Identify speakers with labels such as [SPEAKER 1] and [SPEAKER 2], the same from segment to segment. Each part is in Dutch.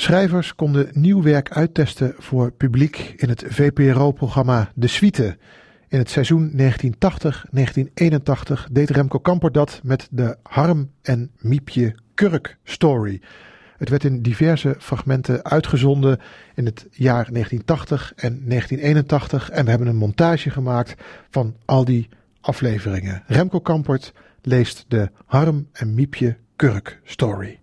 [SPEAKER 1] Schrijvers konden nieuw werk uittesten voor publiek in het VPRO-programma De Suite. In het seizoen 1980-1981 deed Remco Kamper dat met de Harm en Miepje Kurk story. Het werd in diverse fragmenten uitgezonden in het jaar 1980 en 1981 en we hebben een montage gemaakt van al die afleveringen. Remco Kampert leest de Harm en Miepje Kurk story.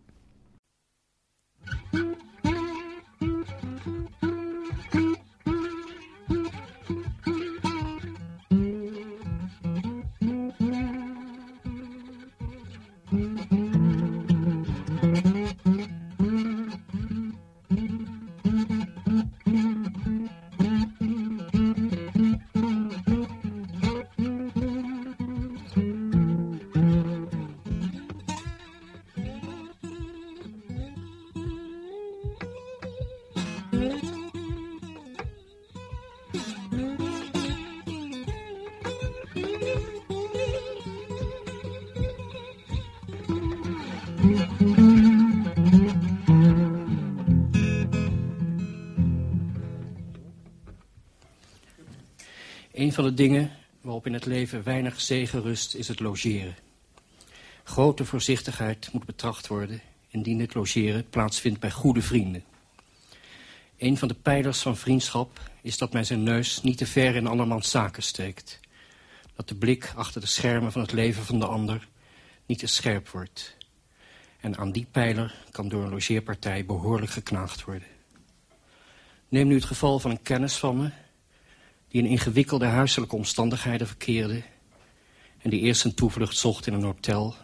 [SPEAKER 2] Dingen waarop in het leven weinig zegen rust is het logeren. Grote voorzichtigheid moet betracht worden indien het logeren plaatsvindt bij goede vrienden. Een van de pijlers van vriendschap is dat men zijn neus niet te ver in andermans zaken steekt. Dat de blik achter de schermen van het leven van de ander niet te scherp wordt. En aan die pijler kan door een logeerpartij behoorlijk geknaagd worden. Neem nu het geval van een kennis van me die in ingewikkelde huiselijke omstandigheden verkeerde... en die eerst een toevlucht zocht in een hotel...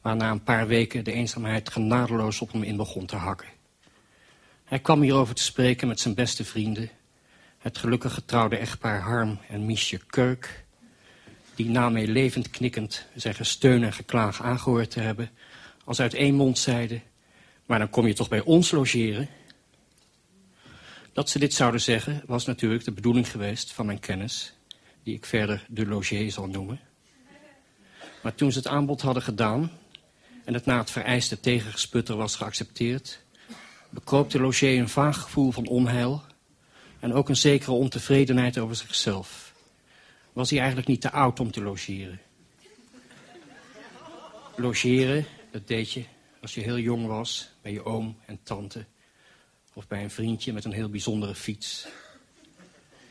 [SPEAKER 2] waar na een paar weken de eenzaamheid genadeloos op hem in begon te hakken. Hij kwam hierover te spreken met zijn beste vrienden... het gelukkig getrouwde echtpaar Harm en Miesje Kurk... die na mee levend knikkend zijn gesteun en geklaag aangehoord te hebben... als uit één mond zeiden... maar dan kom je toch bij ons logeren... Dat ze dit zouden zeggen was natuurlijk de bedoeling geweest van mijn kennis... die ik verder de logier zal noemen. Maar toen ze het aanbod hadden gedaan... en het na het vereiste tegengesputter was geaccepteerd... bekroop de logier een vaag gevoel van onheil... en ook een zekere ontevredenheid over zichzelf. Was hij eigenlijk niet te oud om te logeren? Logeren, dat deed je als je heel jong was... bij je oom en tante of bij een vriendje met een heel bijzondere fiets.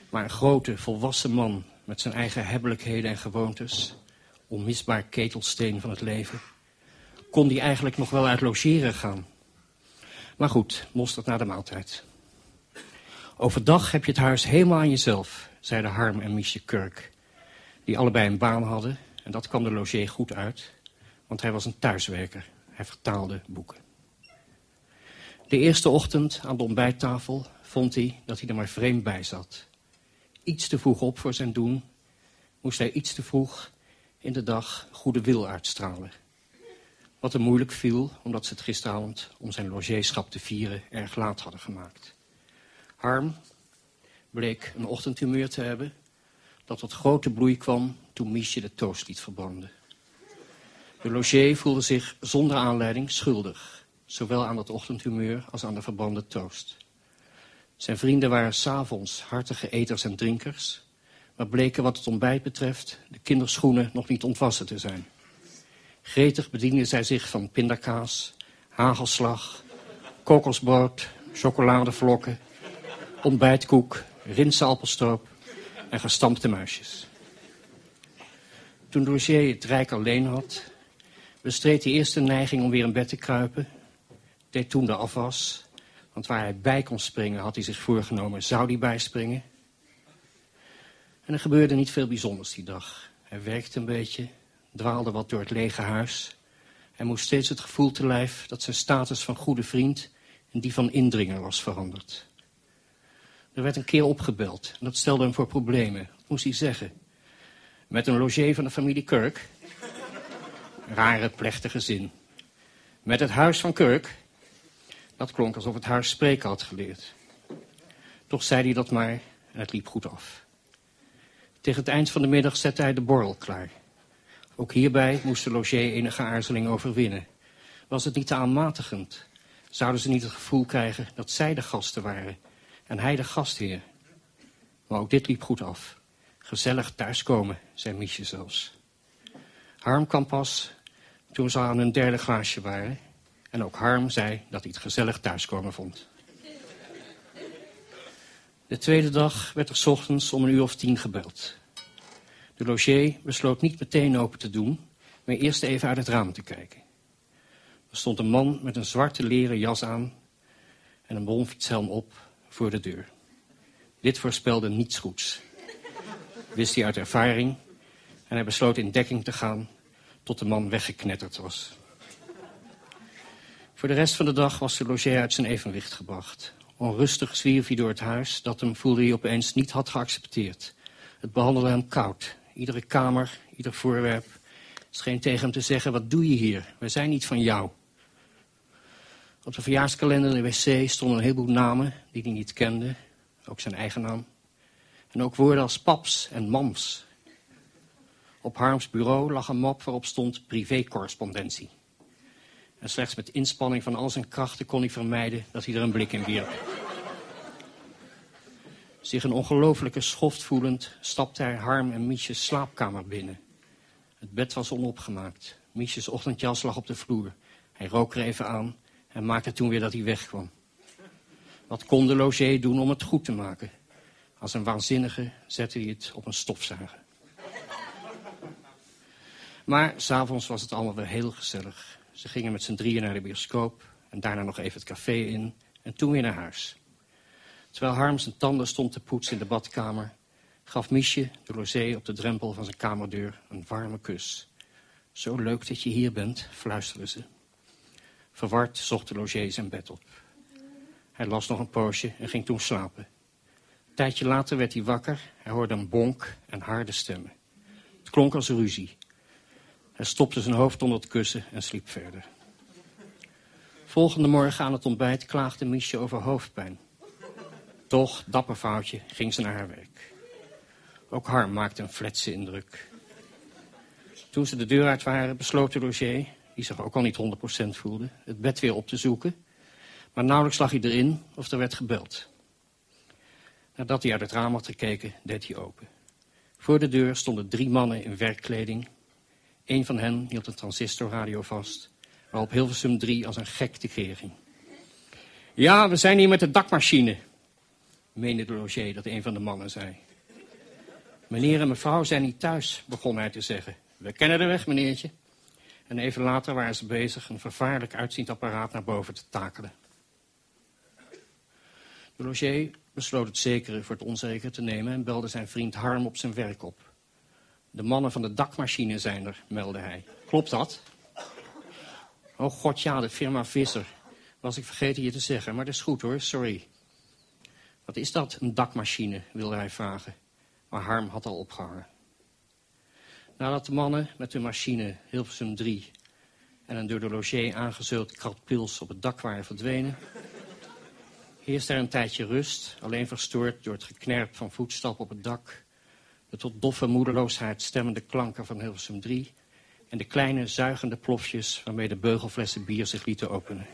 [SPEAKER 2] Maar een grote, volwassen man met zijn eigen hebbelijkheden en gewoontes... onmisbaar ketelsteen van het leven... kon die eigenlijk nog wel uit logeren gaan. Maar goed, mosterd na de maaltijd. Overdag heb je het huis helemaal aan jezelf, zeiden Harm en Miesje Kurk... die allebei een baan hadden, en dat kwam de logier goed uit... want hij was een thuiswerker, hij vertaalde boeken. De eerste ochtend aan de ontbijttafel vond hij dat hij er maar vreemd bij zat. Iets te vroeg op voor zijn doen, moest hij iets te vroeg in de dag goede wil uitstralen. Wat hem moeilijk viel, omdat ze het gisteravond om zijn logeerschap te vieren erg laat hadden gemaakt. Harm bleek een ochtendhumeur te hebben dat tot grote bloei kwam toen Miesje de toast liet verbranden. De logier voelde zich zonder aanleiding schuldig zowel aan het ochtendhumeur als aan de verbrande toast. Zijn vrienden waren s'avonds hartige eters en drinkers, maar bleken wat het ontbijt betreft de kinderschoenen nog niet ontwassen te zijn. Gretig bedienden zij zich van pindakaas, hagelslag, kokosbrood, chocoladevlokken, ontbijtkoek, rinseappelstroop en gestampte muisjes. Toen Roger het rijk alleen had, bestreed hij eerst de neiging om weer in bed te kruipen deed toen de afwas. Want waar hij bij kon springen, had hij zich voorgenomen, zou hij bijspringen. En er gebeurde niet veel bijzonders die dag. Hij werkte een beetje, dwaalde wat door het lege huis. Hij moest steeds het gevoel te lijf dat zijn status van goede vriend in die van indringer was veranderd. Er werd een keer opgebeld en dat stelde hem voor problemen. Wat moest hij zeggen? Met een logier van de familie Kirk? Rare, plechtige zin. Met het huis van Kirk? Dat klonk alsof het haar spreken had geleerd. Toch zei hij dat maar en het liep goed af. Tegen het eind van de middag zette hij de borrel klaar. Ook hierbij moest de logier enige aarzeling overwinnen. Was het niet te aanmatigend zouden ze niet het gevoel krijgen dat zij de gasten waren en hij de gastheer. Maar ook dit liep goed af. Gezellig thuiskomen, zei Miesje zelfs. Harm kwam pas toen ze aan hun derde glaasje waren. En ook Harm zei dat hij het gezellig thuiskomen vond. De tweede dag werd er s ochtends om een uur of tien gebeld. De logier besloot niet meteen open te doen, maar eerst even uit het raam te kijken. Er stond een man met een zwarte leren jas aan en een bronfietshelm op voor de deur. Dit voorspelde niets goeds, wist hij uit ervaring en hij besloot in dekking te gaan tot de man weggeknetterd was. Voor de rest van de dag was de logier uit zijn evenwicht gebracht. Onrustig zwierf hij door het huis dat hem, voelde hij opeens, niet had geaccepteerd. Het behandelde hem koud. Iedere kamer, ieder voorwerp scheen tegen hem te zeggen, wat doe je hier? Wij zijn niet van jou. Op de verjaarskalender in de wc stonden een heleboel namen die hij niet kende. Ook zijn eigen naam. En ook woorden als paps en mams. Op Harms bureau lag een map waarop stond privécorrespondentie. En slechts met inspanning van al zijn krachten kon hij vermijden dat hij er een blik in wierp. Zich een ongelofelijke schoft voelend, stapte hij Harm en Miesjes slaapkamer binnen. Het bed was onopgemaakt. Miesjes ochtendjas lag op de vloer. Hij rook er even aan en maakte toen weer dat hij wegkwam. Wat kon de logier doen om het goed te maken? Als een waanzinnige zette hij het op een stofzuiger. Maar s'avonds was het allemaal weer heel gezellig. Ze gingen met z'n drieën naar de bioscoop en daarna nog even het café in en toen weer naar huis. Terwijl Harm zijn tanden stond te poetsen in de badkamer, gaf Miesje de Lozé op de drempel van zijn kamerdeur een warme kus. Zo leuk dat je hier bent, fluisterde ze. Verward zocht de Logé zijn bed op. Hij las nog een poosje en ging toen slapen. Een tijdje later werd hij wakker. Hij hoorde een bonk en harde stemmen. Het klonk als ruzie. Hij stopte zijn hoofd onder het kussen en sliep verder. Volgende morgen aan het ontbijt klaagde Miesje over hoofdpijn. Toch, dapper foutje, ging ze naar haar werk. Ook Harm maakte een fletse indruk. Toen ze de deur uit waren, besloot de Roger, die zich ook al niet 100% voelde, het bed weer op te zoeken. Maar nauwelijks lag hij erin of er werd gebeld. Nadat hij uit het raam had gekeken, deed hij open. Voor de deur stonden drie mannen in werkkleding een van hen hield een transistorradio vast, waarop Hilversum 3 als een gek tekeer ging. Ja, we zijn hier met de dakmachine, meende de logier dat een van de mannen zei. Meneer en mevrouw zijn niet thuis, begon hij te zeggen. We kennen de weg, meneertje. En even later waren ze bezig een vervaarlijk uitziend apparaat naar boven te takelen. De logier besloot het zekere voor het onzekere te nemen en belde zijn vriend Harm op zijn werk op. De mannen van de dakmachine zijn er, meldde hij. Klopt dat? Oh god ja, de firma Visser. Was ik vergeten je te zeggen, maar dat is goed hoor, sorry. Wat is dat, een dakmachine, wilde hij vragen. Maar Harm had al opgehangen. Nadat de mannen met hun machine Hilversum 3 en een door de logier aangezult krat pils op het dak waren verdwenen, heerste er een tijdje rust, alleen verstoord door het geknerp van voetstappen op het dak de tot doffe moedeloosheid stemmende klanken van Hilversum 3... en de kleine zuigende plofjes waarmee de beugelflessen bier zich lieten openen.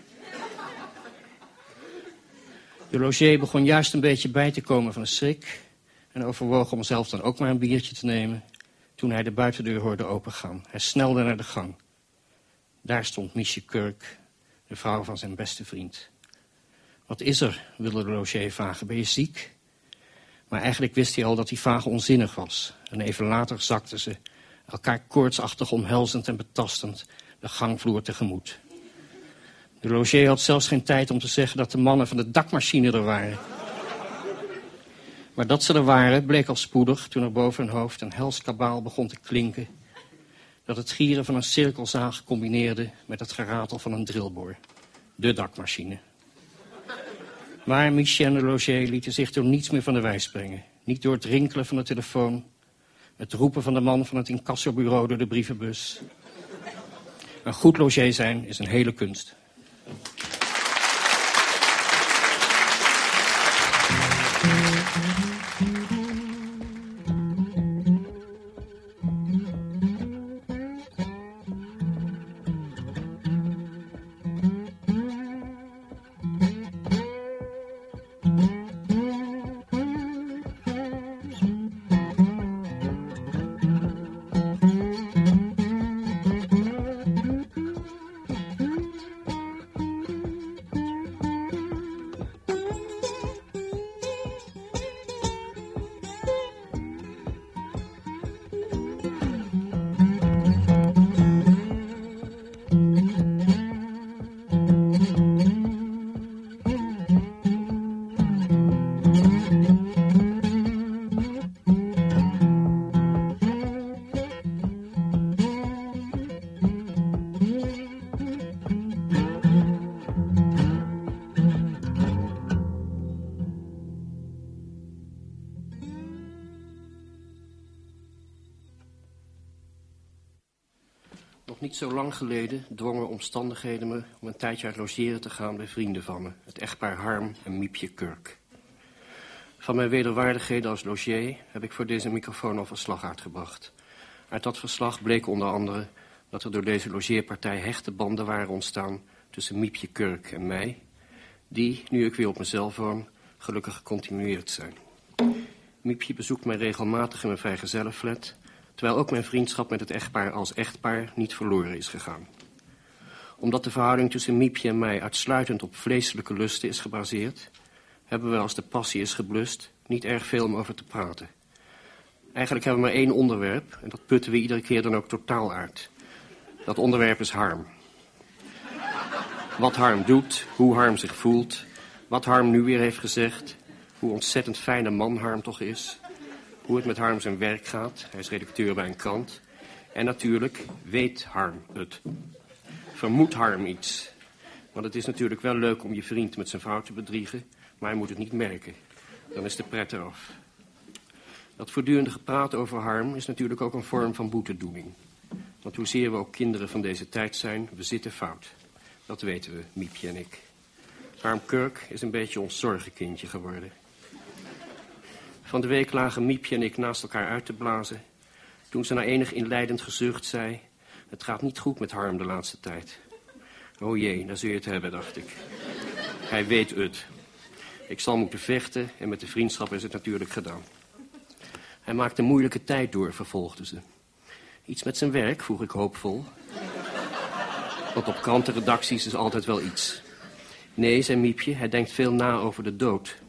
[SPEAKER 2] De logier begon juist een beetje bij te komen van de schrik... en overwoog om zelf dan ook maar een biertje te nemen... toen hij de buitendeur hoorde opengaan. Hij snelde naar de gang. Daar stond Miesje Kurk, de vrouw van zijn beste vriend. Wat is er, wilde de logier vragen. Ben je ziek? Maar eigenlijk wist hij al dat die vraag onzinnig was. En even later zakten ze, elkaar koortsachtig omhelzend en betastend, de gangvloer tegemoet. De logier had zelfs geen tijd om te zeggen dat de mannen van de dakmachine er waren. Maar dat ze er waren, bleek al spoedig toen er boven hun hoofd een hels kabaal begon te klinken. Dat het gieren van een cirkelzaag combineerde met het geratel van een drillboor. De dakmachine. Maar Michel de Loger lieten zich door niets meer van de wijs brengen. Niet door het rinkelen van de telefoon, het roepen van de man van het incassobureau door de brievenbus. Een goed logier zijn is een hele kunst. Zo lang geleden dwongen omstandigheden me om een tijdje uit logeren te gaan bij vrienden van me. Het echtpaar Harm en Miepje Kurk. Van mijn wederwaardigheden als logier heb ik voor deze microfoon al verslag uitgebracht. Uit dat verslag bleek onder andere dat er door deze logeerpartij hechte banden waren ontstaan tussen Miepje Kurk en mij, die, nu ik weer op mezelf woon, gelukkig gecontinueerd zijn. Miepje bezoekt mij regelmatig in mijn vrijgezellenflat terwijl ook mijn vriendschap met het echtpaar als echtpaar niet verloren is gegaan. Omdat de verhouding tussen Miepje en mij uitsluitend op vleeselijke lusten is gebaseerd, hebben we als de passie is geblust niet erg veel om over te praten. Eigenlijk hebben we maar één onderwerp en dat putten we iedere keer dan ook totaal uit. Dat onderwerp is harm. Wat Harm doet, hoe Harm zich voelt, wat Harm nu weer heeft gezegd, hoe ontzettend fijne man Harm toch is, hoe het met Harm zijn werk gaat. Hij is redacteur bij een krant. En natuurlijk weet Harm het. Vermoedt Harm iets. Want het is natuurlijk wel leuk om je vriend met zijn vrouw te bedriegen, maar hij moet het niet merken. Dan is de pret eraf. Dat voortdurende gepraat over Harm is natuurlijk ook een vorm van boetedoening. Want hoezeer we ook kinderen van deze tijd zijn, we zitten fout. Dat weten we, Miepje en ik. Harm Kirk is een beetje ons zorgenkindje geworden. Van de week lagen Miepje en ik naast elkaar uit te blazen. Toen ze na enig inleidend gezucht zei... Het gaat niet goed met Harm de laatste tijd. O jee, daar zul je het hebben, dacht ik. Hij weet het. Ik zal moeten vechten en met de vriendschap is het natuurlijk gedaan. Hij maakt een moeilijke tijd door, vervolgde ze. Iets met zijn werk, vroeg ik hoopvol. Want op krantenredacties is altijd wel iets. Nee, zei Miepje, hij denkt veel na over de dood.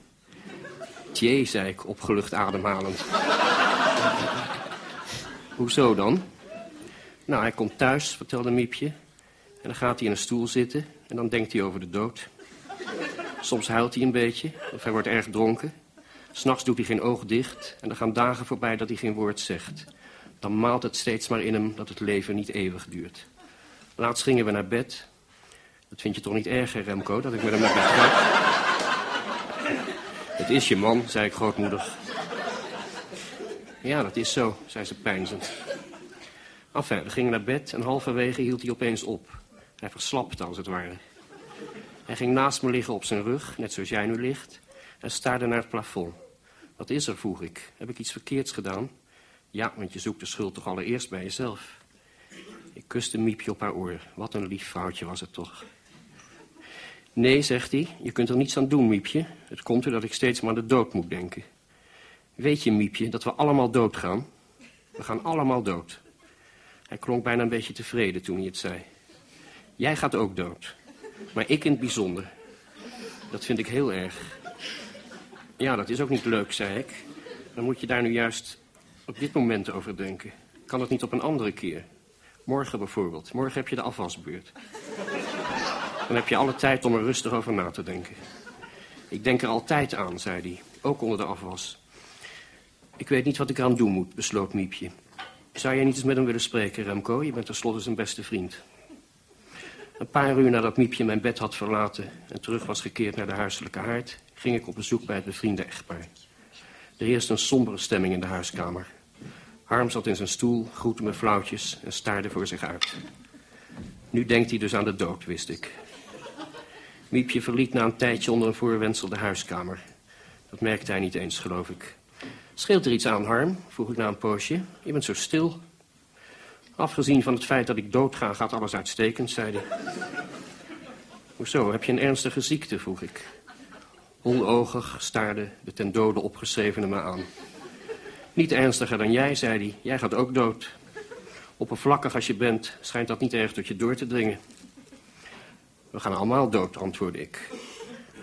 [SPEAKER 2] Tjee, zei ik, opgelucht ademhalend. Hoezo dan? Nou, hij komt thuis, vertelde Miepje. En dan gaat hij in een stoel zitten en dan denkt hij over de dood. Soms huilt hij een beetje, of hij wordt erg dronken. S'nachts doet hij geen oog dicht en er gaan dagen voorbij dat hij geen woord zegt. Dan maalt het steeds maar in hem dat het leven niet eeuwig duurt. Laatst gingen we naar bed. Dat vind je toch niet erg, hè, Remco, dat ik met hem naar bed ga? Het is je man, zei ik grootmoedig. Ja, dat is zo, zei ze pijnzend. Enfin, we gingen naar bed en halverwege hield hij opeens op. Hij verslapte, als het ware. Hij ging naast me liggen op zijn rug, net zoals jij nu ligt, en staarde naar het plafond. Wat is er, vroeg ik. Heb ik iets verkeerds gedaan? Ja, want je zoekt de schuld toch allereerst bij jezelf. Ik kuste Miepje op haar oor. Wat een lief vrouwtje was het toch. Nee, zegt hij, je kunt er niets aan doen, Miepje. Het komt er dat ik steeds maar aan de dood moet denken. Weet je, Miepje, dat we allemaal doodgaan? We gaan allemaal dood. Hij klonk bijna een beetje tevreden toen hij het zei. Jij gaat ook dood. Maar ik in het bijzonder. Dat vind ik heel erg. Ja, dat is ook niet leuk, zei ik. Dan moet je daar nu juist op dit moment over denken. Kan het niet op een andere keer? Morgen bijvoorbeeld. Morgen heb je de afwasbeurt. Dan heb je alle tijd om er rustig over na te denken. Ik denk er altijd aan, zei hij, ook onder de afwas. Ik weet niet wat ik eraan doen moet, besloot Miepje. Zou jij niet eens met hem willen spreken, Remco? Je bent tenslotte zijn beste vriend. Een paar uur nadat Miepje mijn bed had verlaten en terug was gekeerd naar de huiselijke haard, ging ik op bezoek bij het bevriende echtpaar. Er heerste een sombere stemming in de huiskamer. Harm zat in zijn stoel, groette me flauwtjes en staarde voor zich uit. Nu denkt hij dus aan de dood, wist ik. Miepje verliet na een tijdje onder een voorwendsel de huiskamer. Dat merkte hij niet eens, geloof ik. Scheelt er iets aan, Harm? vroeg ik na een poosje. Je bent zo stil. Afgezien van het feit dat ik doodga, gaat alles uitstekend, zei hij. Hoezo, heb je een ernstige ziekte, vroeg ik. Onogig staarde de ten dode opgeschrevene me aan. Niet ernstiger dan jij, zei hij. Jij gaat ook dood. Oppervlakkig als je bent, schijnt dat niet erg tot je door te dringen. We gaan allemaal dood, antwoordde ik.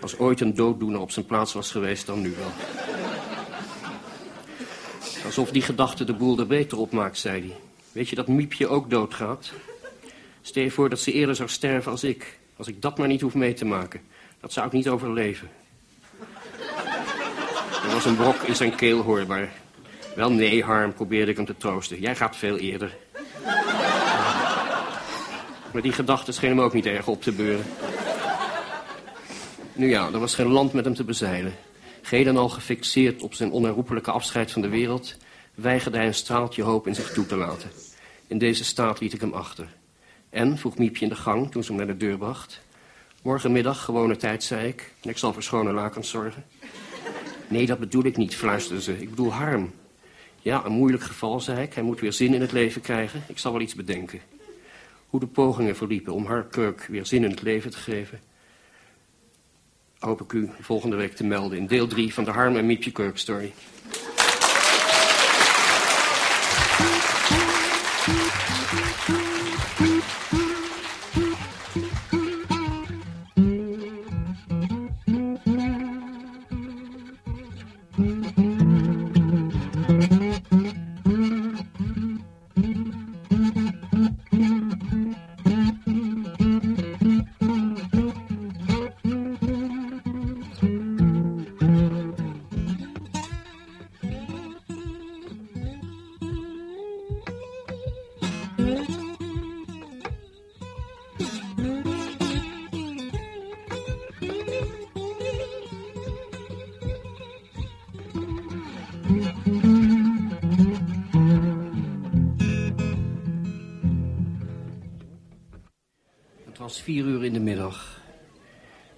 [SPEAKER 2] Als ooit een dooddoener op zijn plaats was geweest, dan nu wel. Alsof die gedachte de boel er beter op maakt, zei hij. Weet je dat Miepje ook doodgaat? Stel je voor dat ze eerder zou sterven als ik. Als ik dat maar niet hoef mee te maken. Dat zou ik niet overleven. Er was een brok in zijn keel hoorbaar. Wel nee, Harm, probeerde ik hem te troosten. Jij gaat veel eerder. Maar die gedachte scheen hem ook niet erg op te beuren. Nu ja, er was geen land met hem te bezeilen. Geheel al gefixeerd op zijn onherroepelijke afscheid van de wereld... weigerde hij een straaltje hoop in zich toe te laten. In deze staat liet ik hem achter. En, vroeg Miepje in de gang toen ze hem naar de deur bracht. Morgenmiddag, gewone tijd, zei ik. En ik zal voor schone lakens zorgen. Nee, dat bedoel ik niet, fluisterde ze. Ik bedoel Harm. Ja, een moeilijk geval, zei ik. Hij moet weer zin in het leven krijgen. Ik zal wel iets bedenken. Hoe de pogingen verliepen om Harm Kirk weer zin in het leven te geven... hoop ik u volgende week te melden in deel 3 van de Harm en Miepje Kirk story.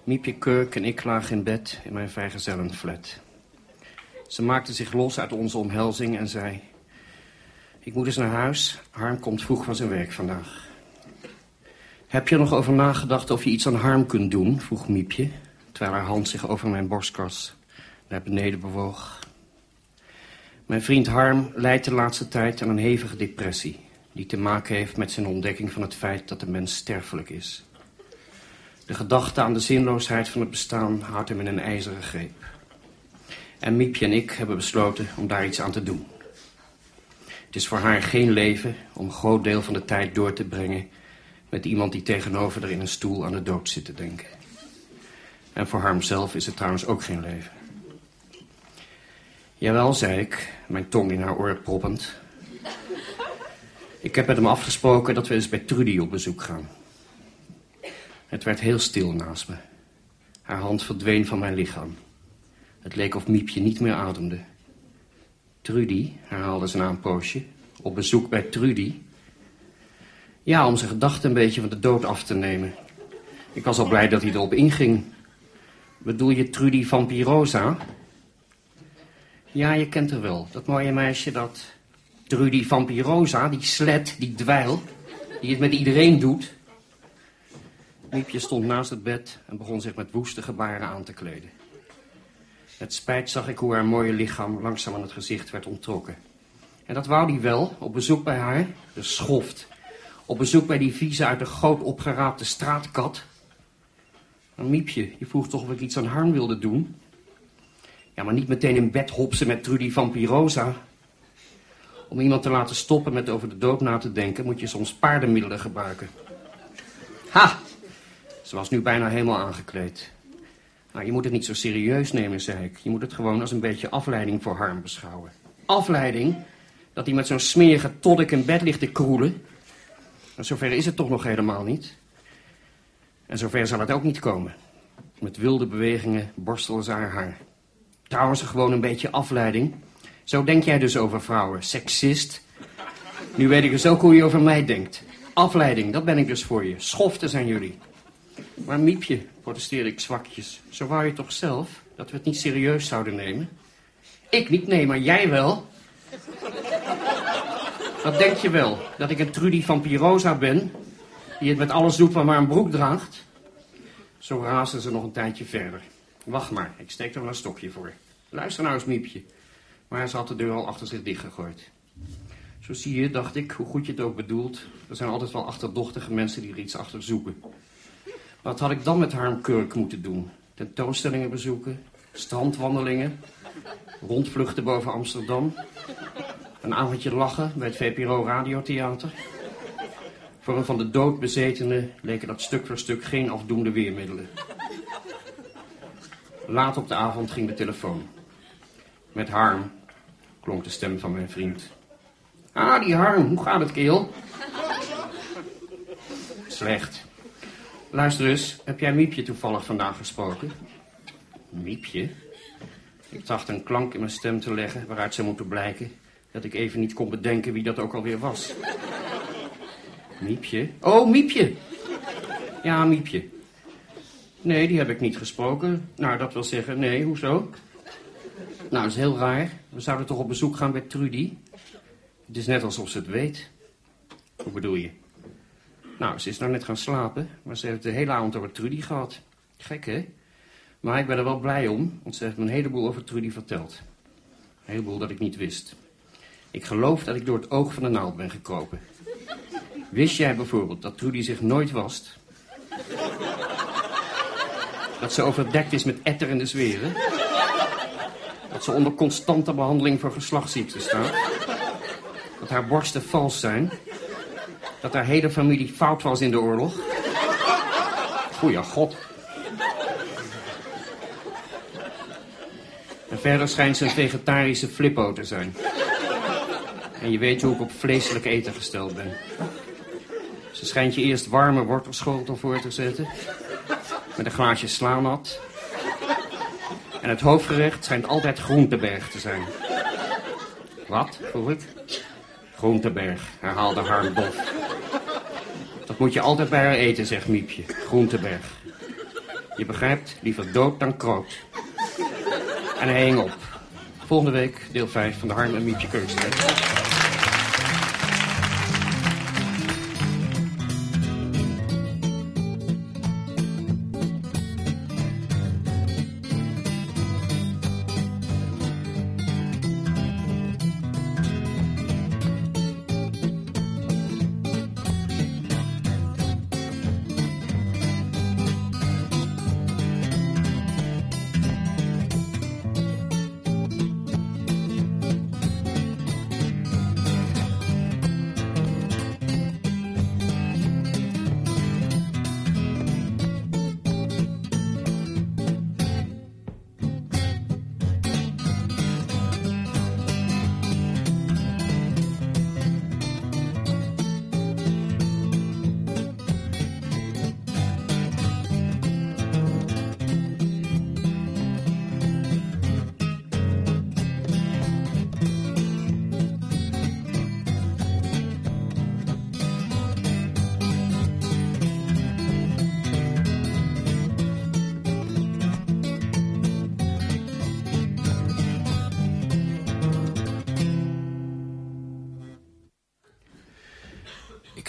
[SPEAKER 2] Miepje Kurk en ik lagen in bed in mijn vrijgezellenflat. Ze maakte zich los uit onze omhelzing en zei... Ik moet eens naar huis. Harm komt vroeg van zijn werk vandaag. Heb je er nog over nagedacht of je iets aan Harm kunt doen? vroeg Miepje, terwijl haar hand zich over mijn borstkas naar beneden bewoog. Mijn vriend Harm lijdt de laatste tijd aan een hevige depressie... die te maken heeft met zijn ontdekking van het feit dat de mens sterfelijk is. De gedachte aan de zinloosheid van het bestaan houdt hem in een ijzeren greep. En Miepje en ik hebben besloten om daar iets aan te doen. Het is voor haar geen leven om een groot deel van de tijd door te brengen... met iemand die tegenover haar in een stoel aan de dood zit te denken. En voor haar zelf is het trouwens ook geen leven. Jawel, zei ik, mijn tong in haar oor proppend. Ik heb met hem afgesproken dat we eens bij Trudy op bezoek gaan. Het werd heel stil naast me. Haar hand verdween van mijn lichaam. Het leek of Miepje niet meer ademde. Trudy, herhaalde ze na een poosje. Op bezoek bij Trudy. Ja, om zijn gedachten een beetje van de dood af te nemen. Ik was al blij dat hij erop inging. Bedoel je Trudy van Pirosa? Ja, je kent haar wel. Dat mooie meisje dat... Trudy van Pirosa, die slet, die dweil... die het met iedereen doet... Miepje stond naast het bed en begon zich met woeste gebaren aan te kleden. Met spijt zag ik hoe haar mooie lichaam langzaam aan het gezicht werd onttrokken. En dat wou die wel, op bezoek bij haar, de schoft. Op bezoek bij die vieze uit de goot opgeraapte straatkat. Maar Miepje, je vroeg toch of ik iets aan Harm wilde doen? Ja, maar niet meteen in bed hopsen met Trudy van Pirosa. Om iemand te laten stoppen met over de dood na te denken, moet je soms paardenmiddelen gebruiken. Ha! Ze was nu bijna helemaal aangekleed. Nou, je moet het niet zo serieus nemen, zei ik. Je moet het gewoon als een beetje afleiding voor Harm beschouwen. Afleiding? Dat hij met zo'n smerige toddik in bed ligt te kroelen? Maar zover is het toch nog helemaal niet. En zover zal het ook niet komen. Met wilde bewegingen borstelde ze haar haar. Trouwens, gewoon een beetje afleiding. Zo denk jij dus over vrouwen. Seksist. Nu weet ik dus ook hoe je over mij denkt. Afleiding, dat ben ik dus voor je. Schoften zijn jullie. Maar Miepje, protesteerde ik zwakjes, zo wou je toch zelf dat we het niet serieus zouden nemen? Ik niet, nee, maar jij wel. Dat denk je wel, dat ik een Trudy van Pirosa ben, die het met alles doet wat maar een broek draagt? Zo raasden ze nog een tijdje verder. Wacht maar, ik steek er wel een stokje voor. Luister nou eens, Miepje. Maar ze had de deur al achter zich dichtgegooid. Zo zie je, dacht ik, hoe goed je het ook bedoelt. Er zijn altijd wel achterdochtige mensen die er iets achter zoeken. Wat had ik dan met Harm Kurk moeten doen? Tentoonstellingen bezoeken, strandwandelingen, rondvluchten boven Amsterdam, een avondje lachen bij het VPRO Radiotheater. Voor een van de dood bezetenen leken dat stuk voor stuk geen afdoende weermiddelen. Laat op de avond ging de telefoon. Met Harm klonk de stem van mijn vriend. Ah, die Harm, hoe gaat het, keel? Slecht. Luister eens, heb jij Miepje toevallig vandaag gesproken? Miepje? Ik tracht een klank in mijn stem te leggen waaruit zou moeten blijken dat ik even niet kon bedenken wie dat ook alweer was. Miepje? Oh, Miepje. Ja, Miepje. Nee, die heb ik niet gesproken. Nou, dat wil zeggen, nee, hoezo? Nou, dat is heel raar. We zouden toch op bezoek gaan bij Trudy? Het is net alsof ze het weet. Hoe bedoel je? Nou, ze is nou net gaan slapen, maar ze heeft de hele avond over Trudy gehad. Gek, hè? Maar ik ben er wel blij om, want ze heeft me een heleboel over Trudy verteld. Een heleboel dat ik niet wist. Ik geloof dat ik door het oog van de naald ben gekropen. Wist jij bijvoorbeeld dat Trudy zich nooit wast? Dat ze overdekt is met etterende zweren? Dat ze onder constante behandeling voor geslachtsziekten staat? Dat haar borsten vals zijn? Dat haar hele familie fout was in de oorlog? Goeie god. En verder schijnt ze een vegetarische flippo te zijn. En je weet hoe ik op vleeselijk eten gesteld ben. Ze schijnt je eerst warme wortelschotel voor te zetten. Met een glaasje slaanat. En het hoofdgerecht schijnt altijd groenteberg te zijn. Wat, vroeg ik. Groenteberg, herhaalde Harm dof. Moet je altijd bij haar eten, zegt Miepje. Groenteberg. Je begrijpt, liever dood dan kroot. En hij hing op. Volgende week deel 5 van de Harm en Miepje Keukstrijd.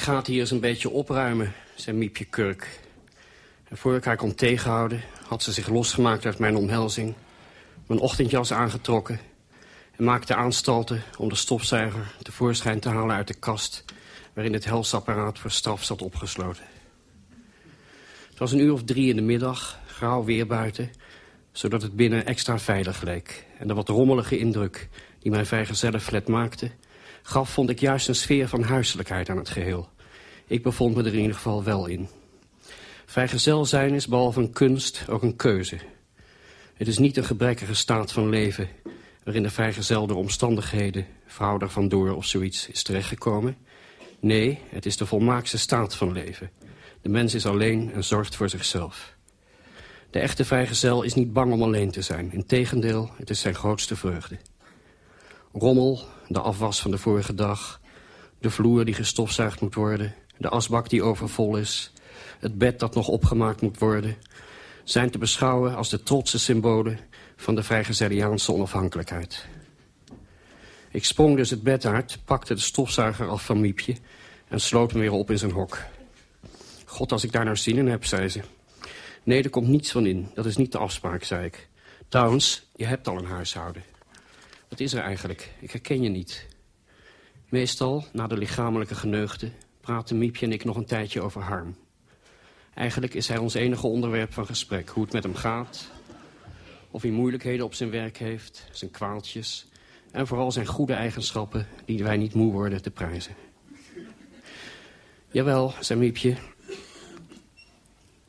[SPEAKER 2] Gaat hier eens een beetje opruimen, zei Miepje Kurk. En voor ik haar kon tegenhouden, had ze zich losgemaakt uit mijn omhelzing... mijn ochtendjas aangetrokken... en maakte aanstalten om de stofzuiger tevoorschijn te halen uit de kast... waarin het helsapparaat voor straf zat opgesloten. Het was een uur of drie in de middag, grauw weer buiten... zodat het binnen extra veilig leek. En de wat rommelige indruk die mijn vrijgezellenflat maakte... gaf, vond ik juist een sfeer van huiselijkheid aan het geheel... Ik bevond me er in ieder geval wel in. Vrijgezel zijn is behalve een kunst ook een keuze. Het is niet een gebrekkige staat van leven... waarin de vrijgezel door omstandigheden, vrouw er vandoor of zoiets, is terechtgekomen. Nee, het is de volmaakste staat van leven. De mens is alleen en zorgt voor zichzelf. De echte vrijgezel is niet bang om alleen te zijn. Integendeel, het is zijn grootste vreugde. Rommel, de afwas van de vorige dag... de vloer die gestofzuigd moet worden de asbak die overvol is, het bed dat nog opgemaakt moet worden, zijn te beschouwen als de trotse symbolen van de vrijgezeliaanse onafhankelijkheid. Ik sprong dus het bed uit, pakte de stofzuiger af van Miepje en sloot hem weer op in zijn hok. God, als ik daar nou zin in heb, zei ze. Nee, er komt niets van in. Dat is niet de afspraak, zei ik. Trouwens, je hebt al een huishouden. Wat is er eigenlijk? Ik herken je niet. Meestal, na de lichamelijke geneugde, praten Miepje en ik nog een tijdje over Harm. Eigenlijk is hij ons enige onderwerp van gesprek. Hoe het met hem gaat, of hij moeilijkheden op zijn werk heeft, zijn kwaaltjes... en vooral zijn goede eigenschappen die wij niet moe worden te prijzen. Jawel, zei Miepje.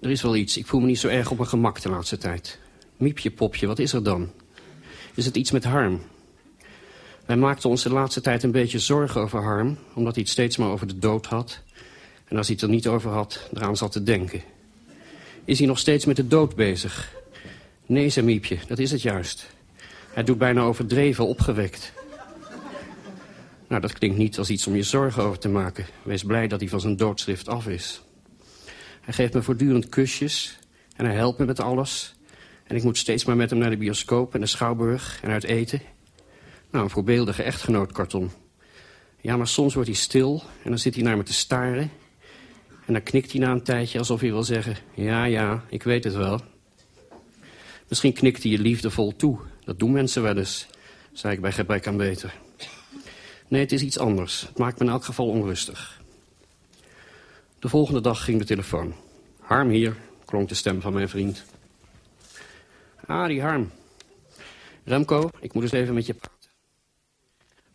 [SPEAKER 2] Er is wel iets. Ik voel me niet zo erg op mijn gemak de laatste tijd. Miepje, popje, wat is er dan? Is het iets met Harm? Wij maakten ons de laatste tijd een beetje zorgen over Harm... omdat hij het steeds maar over de dood had. En als hij het er niet over had, eraan zat te denken. Is hij nog steeds met de dood bezig? Nee, zei Miepje, dat is het juist. Hij doet bijna overdreven opgewekt. Nou, dat klinkt niet als iets om je zorgen over te maken. Wees blij dat hij van zijn doodschrift af is. Hij geeft me voortdurend kusjes en hij helpt me met alles. En ik moet steeds maar met hem naar de bioscoop en de schouwburg en uit eten. Nou, een voorbeeldige echtgenootkarton. Ja, maar soms wordt hij stil en dan zit hij naar me te staren. En dan knikt hij na een tijdje alsof hij wil zeggen... Ja, ja, ik weet het wel. Misschien knikt hij je liefdevol toe. Dat doen mensen wel eens, zei ik bij gebrek aan beter. Nee, het is iets anders. Het maakt me in elk geval onrustig. De volgende dag ging de telefoon. Harm hier, klonk de stem van mijn vriend. Ah, die Harm. Remco, ik moet eens even met je.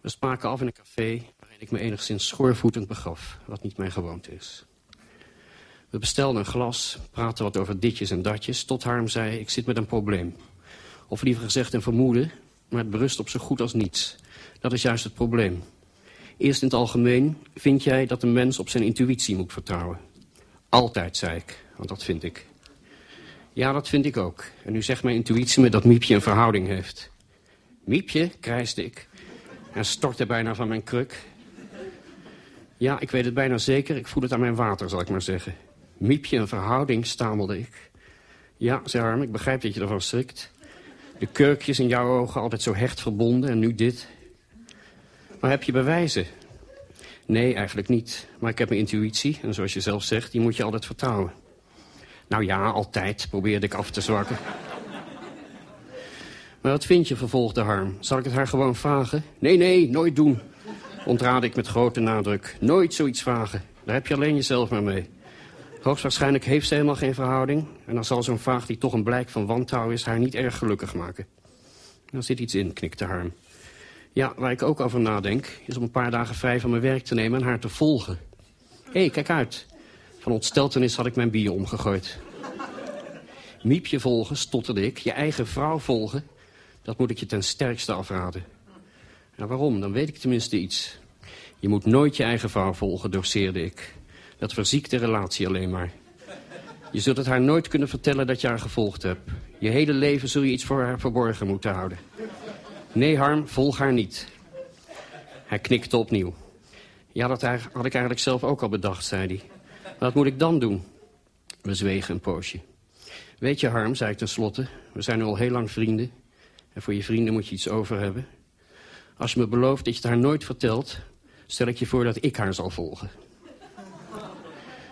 [SPEAKER 2] We spraken af in een café waarin ik me enigszins schoorvoetend begaf, wat niet mijn gewoonte is. We bestelden een glas, praten wat over ditjes en datjes, tot Harm zei, ik zit met een probleem. Of liever gezegd een vermoeden, maar het berust op zo goed als niets. Dat is juist het probleem. Eerst in het algemeen vind jij dat een mens op zijn intuïtie moet vertrouwen. Altijd, zei ik, want dat vind ik. Ja, dat vind ik ook. En nu zegt mijn intuïtie me dat Miepje een verhouding heeft. Miepje, krijsde ik. En stortte bijna van mijn kruk. Ja, ik weet het bijna zeker. Ik voel het aan mijn water, zal ik maar zeggen. Miepje een verhouding, stamelde ik. Ja, zei Harm, ik begrijp dat je ervan schrikt. De kurkjes in jouw ogen altijd zo hecht verbonden en nu dit. Maar heb je bewijzen? Nee, eigenlijk niet. Maar ik heb mijn intuïtie en zoals je zelf zegt, die moet je altijd vertrouwen. Nou ja, altijd, probeerde ik af te zwakken. Maar wat vind je, vervolgde Harm. Zal ik het haar gewoon vragen? Nee, nee, nooit doen. Ontraad ik met grote nadruk. Nooit zoiets vragen. Daar heb je alleen jezelf maar mee. Hoogstwaarschijnlijk heeft ze helemaal geen verhouding. En dan zal zo'n vraag die toch een blijk van wantrouwen is... haar niet erg gelukkig maken. Daar zit iets in, knikte Harm. Ja, waar ik ook over nadenk... is om een paar dagen vrij van mijn werk te nemen en haar te volgen. Hé, hey, kijk uit. Van ontsteltenis had ik mijn bier omgegooid. Miepje volgen, stotterde ik. Je eigen vrouw volgen. Dat moet ik je ten sterkste afraden. Nou, waarom? Dan weet ik tenminste iets. Je moet nooit je eigen vrouw volgen, doseerde ik. Dat verziekt de relatie alleen maar. Je zult het haar nooit kunnen vertellen dat je haar gevolgd hebt. Je hele leven zul je iets voor haar verborgen moeten houden. Nee, Harm, volg haar niet. Hij knikte opnieuw. Ja, dat had ik eigenlijk zelf ook al bedacht, zei hij. Wat moet ik dan doen? We zwegen een poosje. Weet je, Harm, zei ik tenslotte, we zijn al heel lang vrienden. En voor je vrienden moet je iets over hebben. Als je me belooft dat je het haar nooit vertelt... stel ik je voor dat ik haar zal volgen.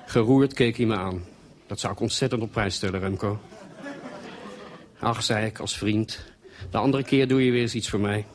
[SPEAKER 2] Geroerd keek hij me aan. Dat zou ik ontzettend op prijs stellen, Remco. Ach, zei ik als vriend. De andere keer doe je weer eens iets voor mij.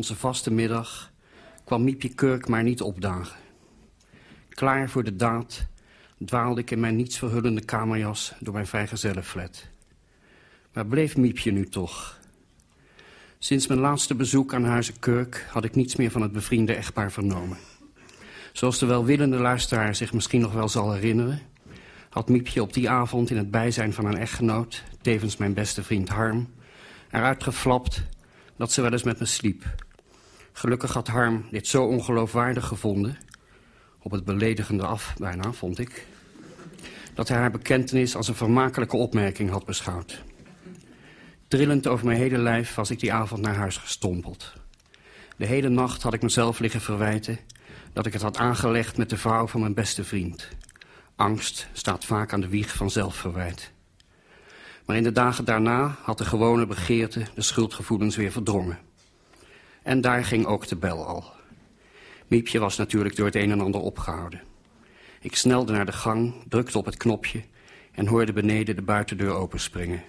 [SPEAKER 2] Onze vaste middag, kwam Miepje Kurk maar niet opdagen. Klaar voor de daad dwaalde ik in mijn nietsverhullende kamerjas door mijn vrijgezellenflat. Waar bleef Miepje nu toch? Sinds mijn laatste bezoek aan Huizen Kurk had ik niets meer van het bevriende echtpaar vernomen. Zoals de welwillende luisteraar zich misschien nog wel zal herinneren... had Miepje op die avond in het bijzijn van een echtgenoot... tevens mijn beste vriend Harm, eruit geflapt dat ze wel eens met me sliep. Gelukkig had Harm dit zo ongeloofwaardig gevonden... op het beledigende af, bijna, vond ik... dat hij haar bekentenis als een vermakelijke opmerking had beschouwd. Trillend over mijn hele lijf was ik die avond naar huis gestompeld. De hele nacht had ik mezelf liggen verwijten... dat ik het had aangelegd met de vrouw van mijn beste vriend. Angst staat vaak aan de wieg van zelfverwijt. Maar in de dagen daarna had de gewone begeerte de schuldgevoelens weer verdrongen. En daar ging ook de bel al. Miepje was natuurlijk door het een en ander opgehouden. Ik snelde naar de gang, drukte op het knopje en hoorde beneden de buitendeur openspringen.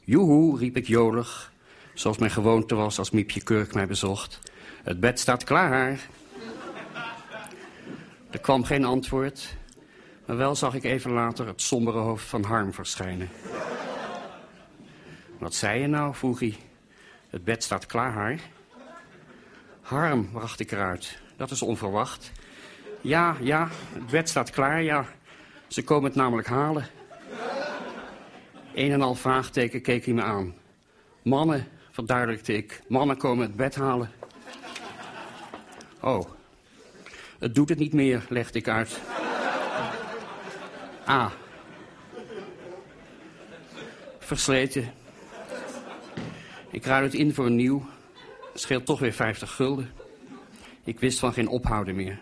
[SPEAKER 2] Joehoe, riep ik jolig, zoals mijn gewoonte was als Miepje Kurk mij bezocht. Het bed staat klaar. Er kwam geen antwoord, maar wel zag ik even later het sombere hoofd van Harm verschijnen. Wat zei je nou, vroeg hij. Het bed staat klaar. Harm, bracht ik eruit. Dat is onverwacht. Ja, ja, het bed staat klaar, ja. Ze komen het namelijk halen. Een en al vraagteken keek hij me aan. Mannen, verduidelijkte ik. Mannen komen het bed halen. Oh, het doet het niet meer, legde ik uit. Ah. Versleten. Ik ruil het in voor een nieuw. Scheelt toch weer 50 gulden. Ik wist van geen ophouden meer.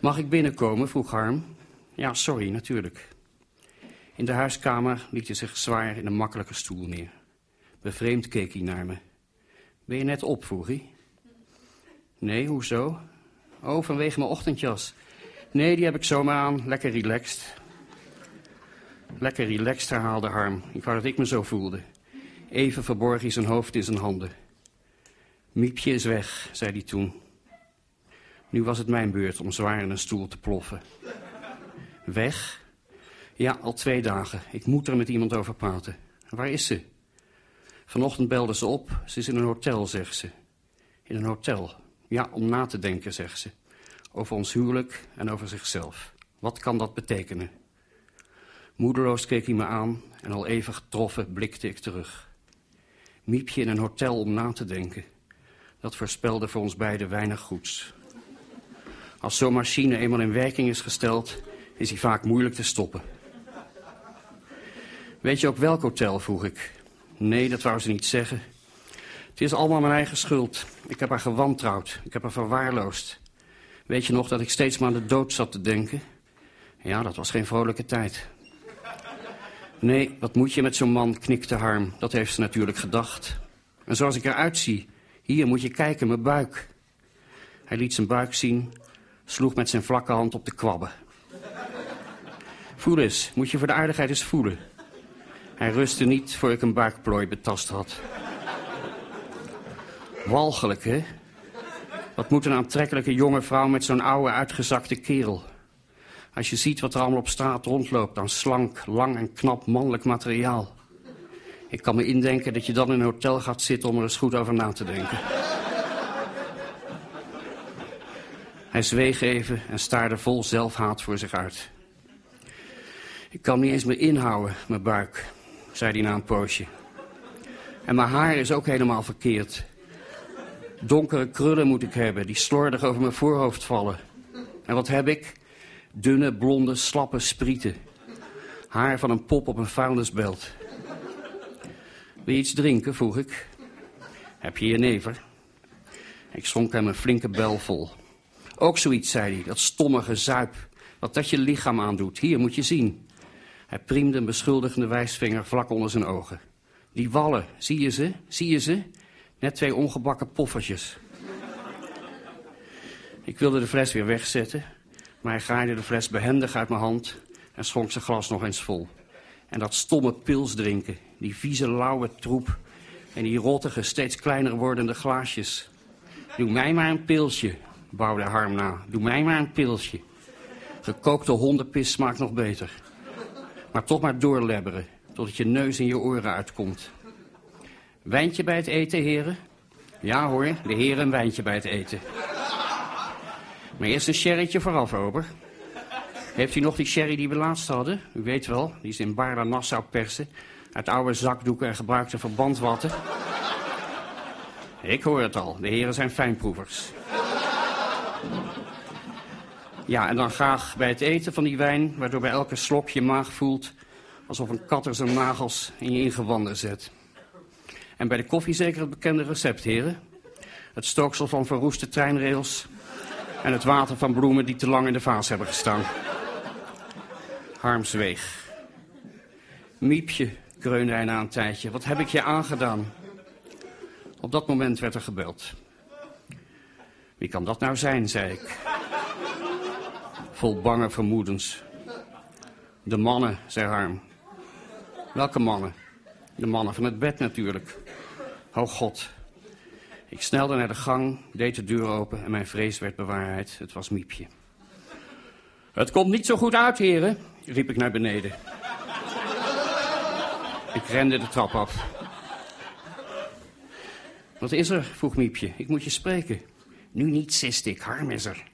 [SPEAKER 2] Mag ik binnenkomen? vroeg Harm. Ja, sorry, natuurlijk. In de huiskamer liet hij zich zwaar in een makkelijke stoel neer. Bevreemd keek hij naar me. Ben je net op, vroeg hij. Nee, hoezo? Oh, vanwege mijn ochtendjas. Nee, die heb ik zomaar aan. Lekker relaxed. Lekker relaxed, herhaalde Harm. Ik wou dat ik me zo voelde. Even verborg hij zijn hoofd in zijn handen. Miepje is weg, zei hij toen. Nu was het mijn beurt om zwaar in een stoel te ploffen. Weg? Ja, al twee dagen. Ik moet er met iemand over praten. Waar is ze? Vanochtend belde ze op. Ze is in een hotel, zegt ze. In een hotel? Ja, om na te denken, zegt ze. Over ons huwelijk en over zichzelf. Wat kan dat betekenen? Moedeloos keek hij me aan en al even getroffen blikte ik terug. Miepje in een hotel om na te denken. Dat voorspelde voor ons beiden weinig goeds. Als zo'n machine eenmaal in werking is gesteld, is hij vaak moeilijk te stoppen. Weet je ook welk hotel, vroeg ik. Nee, dat wou ze niet zeggen. Het is allemaal mijn eigen schuld. Ik heb haar gewantrouwd. Ik heb haar verwaarloosd. Weet je nog dat ik steeds maar aan de dood zat te denken? Ja, dat was geen vrolijke tijd. Nee, wat moet je met zo'n man, knikte Harm. Dat heeft ze natuurlijk gedacht. En zoals ik eruit zie, hier moet je kijken, mijn buik. Hij liet zijn buik zien, sloeg met zijn vlakke hand op de kwabben. Voel eens, moet je voor de aardigheid eens voelen. Hij rustte niet voor ik een buikplooi betast had. Walgelijk, hè? Wat moet een aantrekkelijke jonge vrouw met zo'n oude, uitgezakte kerel? Als je ziet wat er allemaal op straat rondloopt aan slank, lang en knap mannelijk materiaal. Ik kan me indenken dat je dan in een hotel gaat zitten om er eens goed over na te denken. Hij zweeg even en staarde vol zelfhaat voor zich uit. Ik kan niet eens meer inhouden, mijn buik, zei hij na een poosje. En mijn haar is ook helemaal verkeerd. Donkere krullen moet ik hebben, die slordig over mijn voorhoofd vallen. En wat heb ik? Dunne, blonde, slappe sprieten. Haar van een pop op een vuilnisbelt. Wil je iets drinken, vroeg ik. Heb je je never? Ik schonk hem een flinke bel vol. Ook zoiets, zei hij, dat stommige zuip. Wat dat je lichaam aandoet. Hier, moet je zien. Hij priemde een beschuldigende wijsvinger vlak onder zijn ogen. Die wallen, zie je ze? Zie je ze? Net twee ongebakken poffertjes. Ik wilde de fles weer wegzetten, maar hij graaide de fles behendig uit mijn hand en schonk zijn glas nog eens vol. En dat stomme pils drinken, die vieze lauwe troep en die rottige, steeds kleiner wordende glaasjes. Doe mij maar een pilsje, bouwde Harm na. Doe mij maar een pilsje. Gekookte hondenpis smaakt nog beter. Maar toch maar doorlebberen, totdat je neus in je oren uitkomt. Wijntje bij het eten, heren? Ja hoor, de heren een wijntje bij het eten. Maar eerst een sherrytje vooraf, ober. Heeft u nog die sherry die we laatst hadden? U weet wel, die is in Barla Nassau persen. Uit oude zakdoeken en gebruikte verbandwatten. Ik hoor het al, de heren zijn fijnproevers. Ja, en dan graag bij het eten van die wijn, waardoor bij elke slok je maag voelt alsof een kat er zijn nagels in je ingewanden zet. En bij de koffie zeker het bekende recept, heren. Het stooksel van verroeste treinrails en het water van bloemen die te lang in de vaas hebben gestaan. Harm zweeg. Miepje, kreunde hij na een tijdje, wat heb ik je aangedaan? Op dat moment werd er gebeld. Wie kan dat nou zijn, zei ik. Vol bange vermoedens. De mannen, zei Harm. Welke mannen? De mannen van het bed natuurlijk. Oh god. Ik snelde naar de gang, deed de deur open en mijn vrees werd bewaarheid. Het was Miepje. Het komt niet zo goed uit, heren, riep ik naar beneden. Ik rende de trap af. Wat is er? vroeg Miepje. Ik moet je spreken. Nu niet, siste ik. Harm is er.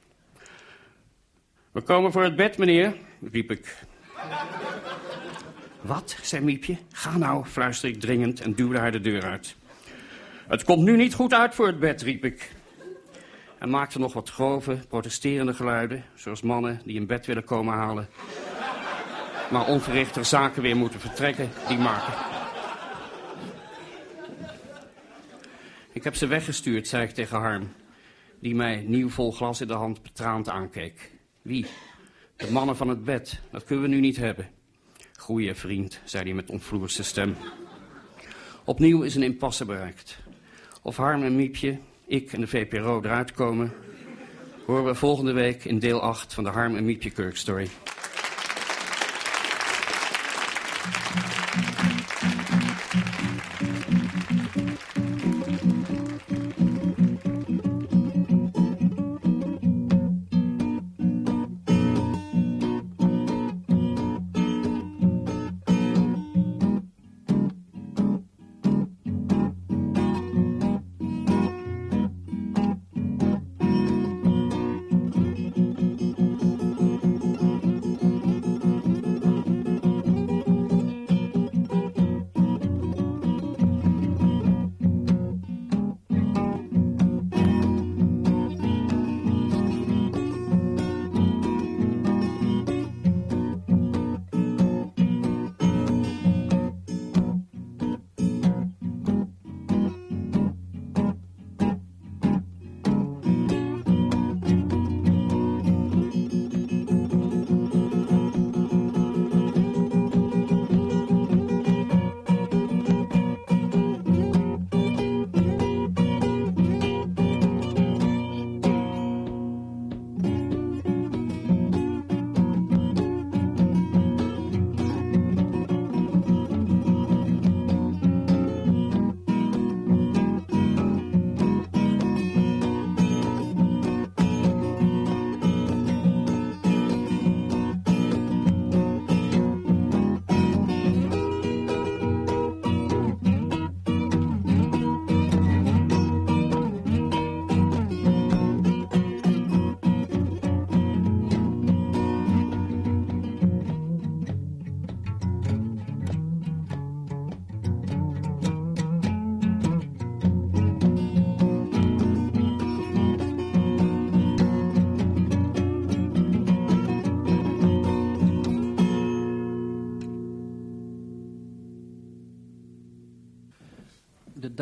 [SPEAKER 2] We komen voor het bed, meneer, riep ik. Wat? zei Miepje. Ga nou, fluisterde ik dringend en duwde haar de deur uit. Het komt nu niet goed uit voor het bed, riep ik. En maakte nog wat grove, protesterende geluiden, zoals mannen die een bed willen komen halen. Maar onverrichte zaken weer moeten vertrekken, die maken. Ik heb ze weggestuurd, zei ik tegen Harm, die mij nieuw vol glas in de hand betraand aankeek. Wie? De mannen van het bed. Dat kunnen we nu niet hebben. Goeie vriend, zei hij met ontvloerste stem. Opnieuw is een impasse bereikt. Of Harm en Miepje, ik en de VPRO eruit komen... horen we volgende week in deel 8 van de Harm en Miepje Kurkstory.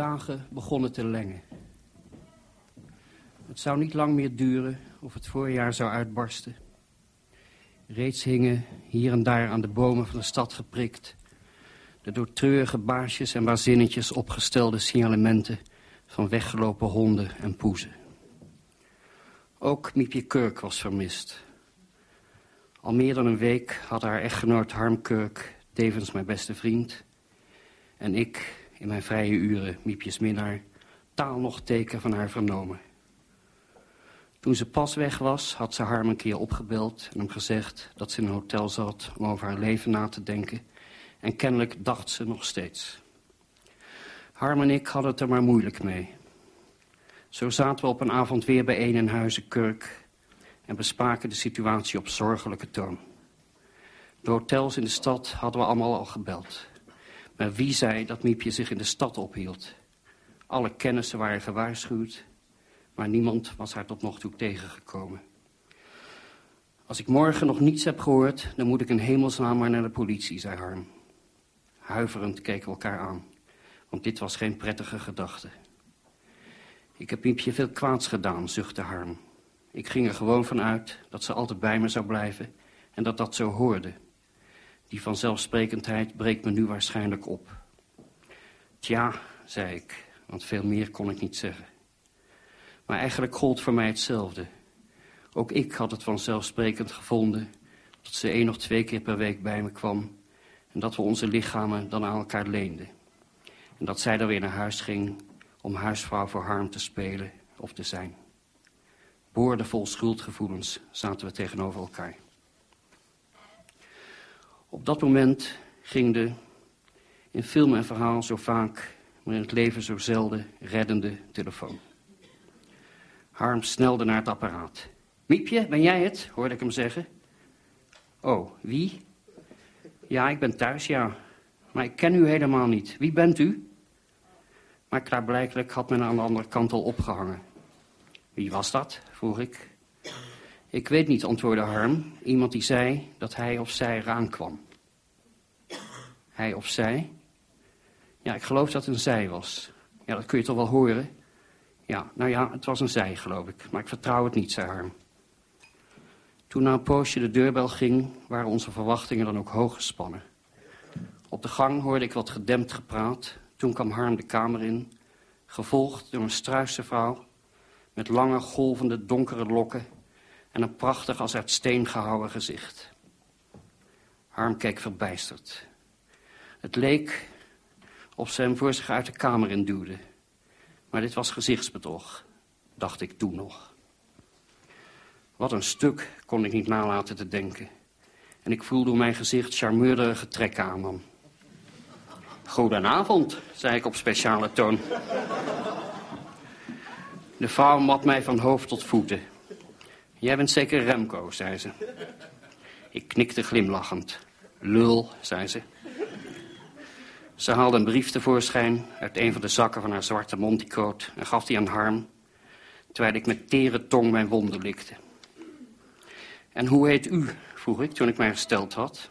[SPEAKER 2] Dagen begonnen te lengen. Het zou niet lang meer duren of het voorjaar zou uitbarsten. Reeds hingen hier en daar aan de bomen van de stad geprikt... de door treurige baasjes en wazinnetjes opgestelde signalementen... van weggelopen honden en poezen. Ook Miepje Kurk was vermist. Al meer dan een week had haar echtgenoot Harm Kurk, tevens mijn beste vriend... en ik in mijn vrije uren, Miepjes minnaar, taal nog teken van haar vernomen. Toen ze pas weg was, had ze Harm een keer opgebeld en hem gezegd dat ze in een hotel zat om over haar leven na te denken. En kennelijk dacht ze nog steeds. Harm en ik hadden het er maar moeilijk mee. Zo zaten we op een avond weer bijeen in Huizen Kurk en bespraken de situatie op zorgelijke toon. De hotels in de stad hadden we allemaal al gebeld. Maar wie zei dat Miepje zich in de stad ophield? Alle kennissen waren gewaarschuwd, maar niemand was haar tot nog toe tegengekomen. Als ik morgen nog niets heb gehoord, dan moet ik in hemelsnaam maar naar de politie, zei Harm. Huiverend keken we elkaar aan, want dit was geen prettige gedachte. Ik heb Miepje veel kwaads gedaan, zuchtte Harm. Ik ging er gewoon van uit dat ze altijd bij me zou blijven en dat dat zo hoorde. Die vanzelfsprekendheid breekt me nu waarschijnlijk op. Tja, zei ik, want veel meer kon ik niet zeggen. Maar eigenlijk gold voor mij hetzelfde. Ook ik had het vanzelfsprekend gevonden dat ze één of twee keer per week bij me kwam en dat we onze lichamen dan aan elkaar leenden. En dat zij dan weer naar huis ging om huisvrouw voor Harm te spelen of te zijn. Boordevol schuldgevoelens zaten we tegenover elkaar. Op dat moment ging de in film en verhaal zo vaak, maar in het leven zo zelden reddende telefoon. Harm snelde naar het apparaat. Miepje, ben jij het? hoorde ik hem zeggen. Oh, wie? Ja, ik ben thuis, ja. Maar ik ken u helemaal niet. Wie bent u? Maar klaarblijkelijk had men aan de andere kant al opgehangen. Wie was dat? vroeg ik. Ik weet niet, antwoordde Harm. Iemand die zei dat hij of zij eraan kwam. Hij of zij? Ja, ik geloof dat het een zij was. Ja, dat kun je toch wel horen? Ja, nou ja, het was een zij, geloof ik. Maar ik vertrouw het niet, zei Harm. Toen na een poosje de deurbel ging, waren onze verwachtingen dan ook hoog gespannen. Op de gang hoorde ik wat gedempt gepraat. Toen kwam Harm de kamer in, gevolgd door een struisse vrouw... met lange, golvende, donkere lokken... en een prachtig als uit steen gehouden gezicht. Harm keek verbijsterd. Het leek of ze hem voor zich uit de kamer induwde. Maar dit was gezichtsbedrog, dacht ik toen nog. Wat een stuk, kon ik niet nalaten te denken. En ik voelde hoe mijn gezicht charmeurderige trekken aannam. Goedenavond, zei ik op speciale toon. De vrouw mat mij van hoofd tot voeten. Jij bent zeker Remco, zei ze. Ik knikte glimlachend. Lul, zei ze. Ze haalde een brief tevoorschijn uit een van de zakken van haar zwarte monticoat en gaf die aan Harm, terwijl ik met tere tong mijn wonden likte. En hoe heet u? vroeg ik toen ik mij gesteld had.